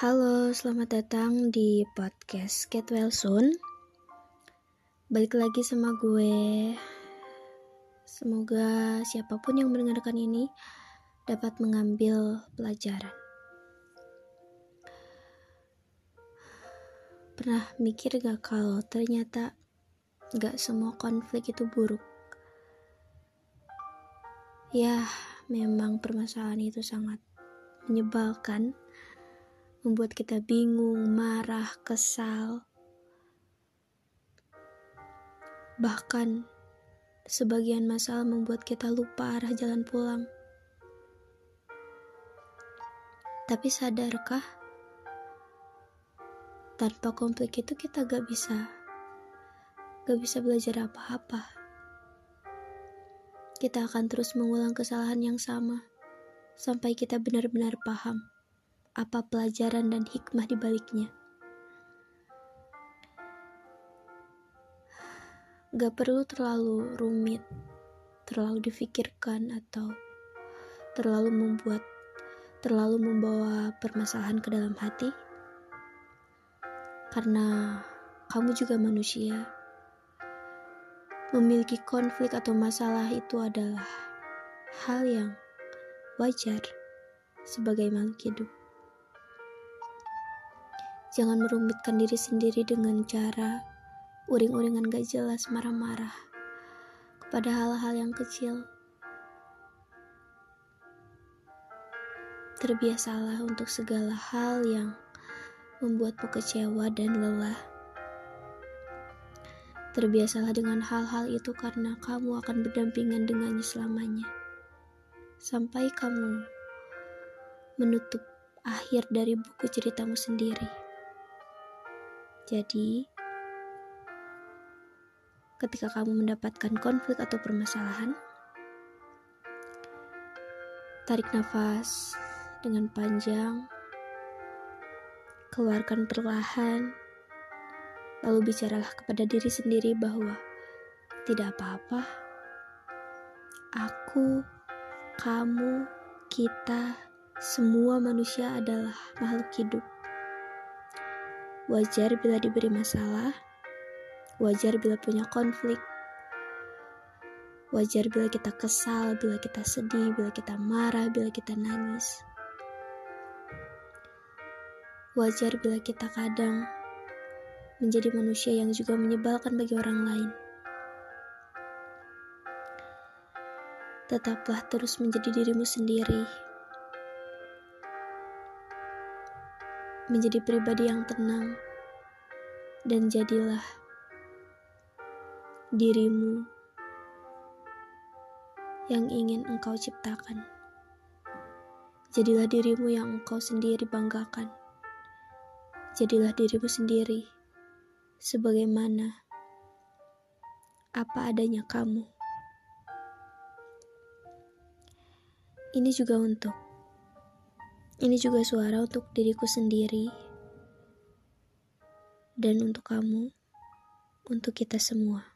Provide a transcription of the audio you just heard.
Halo, selamat datang di podcast Get Well Soon. Balik lagi sama gue. Semoga siapa pun yang mendengarkan ini dapat mengambil pelajaran. Pernah mikir gak kalau ternyata gak semua konflik itu buruk? Ya, memang permasalahan itu sangat menyebalkan membuat kita bingung, marah, kesal. Bahkan sebagian masalah membuat kita lupa arah jalan pulang. Tapi sadarkah tanpa konflik itu kita gak bisa gak bisa belajar apa-apa. Kita akan terus mengulang kesalahan yang sama sampai kita benar-benar paham apa pelajaran dan hikmah di baliknya. Gak perlu terlalu rumit, terlalu difikirkan, atau terlalu membuat, terlalu membawa permasalahan ke dalam hati, karena kamu juga manusia. Memiliki konflik atau masalah itu adalah hal yang wajar sebagai makhluk hidup. Jangan merumitkan diri sendiri dengan cara uring-uringan gak jelas marah-marah kepada hal-hal yang kecil. Terbiasalah untuk segala hal yang membuatmu kecewa dan lelah. Terbiasalah dengan hal-hal itu karena kamu akan berdampingan dengannya selamanya. Sampai kamu menutup akhir dari buku ceritamu sendiri. Jadi, ketika kamu mendapatkan konflik atau permasalahan, tarik nafas dengan panjang, keluarkan perlahan, lalu bicaralah kepada diri sendiri bahwa tidak apa-apa. Aku, kamu, kita, semua manusia adalah makhluk hidup Wajar bila diberi masalah, wajar bila punya konflik, wajar bila kita kesal, bila kita sedih, bila kita marah, bila kita nangis. Wajar bila kita kadang menjadi manusia yang juga menyebalkan bagi orang lain. Tetaplah terus menjadi dirimu sendiri. Menjadi pribadi yang tenang, dan jadilah dirimu yang ingin engkau ciptakan. Jadilah dirimu yang engkau sendiri banggakan. Jadilah dirimu sendiri, sebagaimana apa adanya kamu. Ini juga untuk ini juga suara untuk diriku sendiri dan untuk kamu, untuk kita semua.